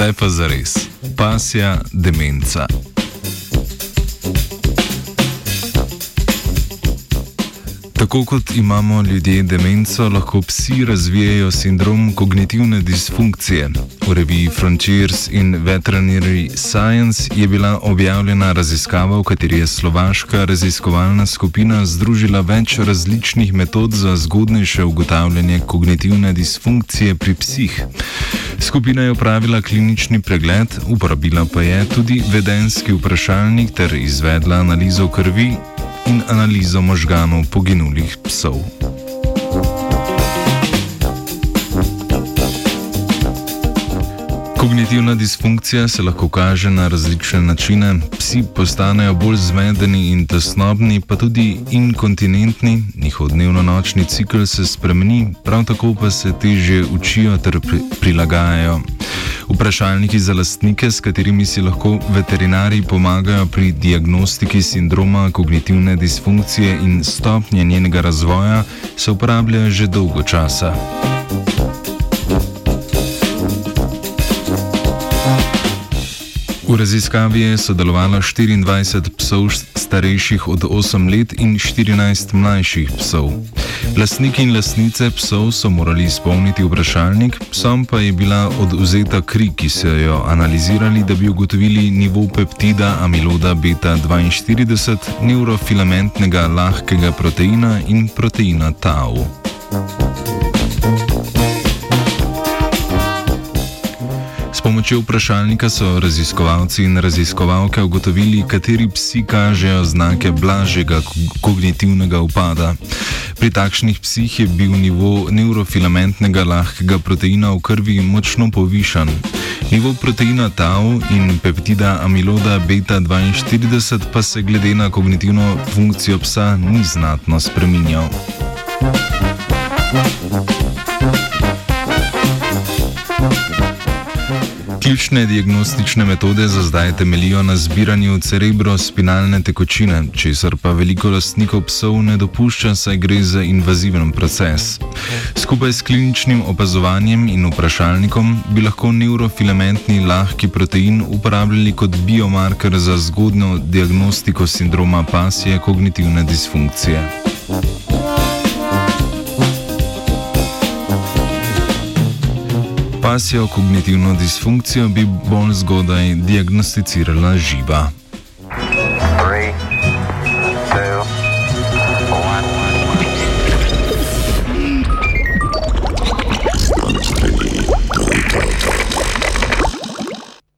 Zdaj pa za res. Pasja demenca. Tako kot imamo ljudje demenco, lahko psi razvijajo sindrom kognitivne disfunkcije. V reviji Frontiers in Veterinary Science je bila objavljena raziskava, v kateri je slovaška raziskovalna skupina združila več različnih metod za zgodnejše ugotavljanje kognitivne disfunkcije pri psih. Skupina je upravila klinični pregled, uporabila pa je tudi vedenski vprašalnik ter izvedla analizo krvi in analizo možganov poginulih psov. Kognitivna disfunkcija se lahko kaže na različne načine. Psi postanejo bolj zmedeni in tesnobni, pa tudi inkontinentni, njihov dnevno-nočni cikl se spremeni, prav tako pa se teže učijo ter pri prilagajajo. Vprašalniki za lastnike, s katerimi si lahko veterinari pomagajo pri diagnostiki sindroma kognitivne disfunkcije in stopnje njenega razvoja, se uporabljajo že dolgo časa. V raziskavi je sodelovalo 24 psov starejših od 8 let in 14 mlajših psov. Lastniki in lastnice psov so morali izpolniti vprašalnik, psom pa je bila oduzeta kri, ki so jo analizirali, da bi ugotovili nivo peptida amiloda beta 42, neurofilamentnega lahkega proteina in proteina tau. S pomočjo vprašalnika so raziskovalci in raziskovalke ugotovili, kateri psi kažejo znake blažjega kognitivnega upada. Pri takšnih psih je bil nivo neurofilamentnega lahkega proteina v krvi močno povišan. Nivo proteina tau in peptida amiloda beta 42 pa se glede na kognitivno funkcijo psa ni znatno spreminjal. Ključne diagnostične metode za zdaj temelijo na zbiranju cerebrospinalne tekočine, česar pa veliko lastnikov psov ne dopušča, saj gre za invaziven proces. Skupaj s kliničnim opazovanjem in vprašalnikom bi lahko neurofilamentni lahki protein uporabljali kot biomarker za zgodno diagnostiko sindroma pasije kognitivne disfunkcije. Pasjo kognitivno disfunkcijo bi bolj zgodaj diagnosticirala živa.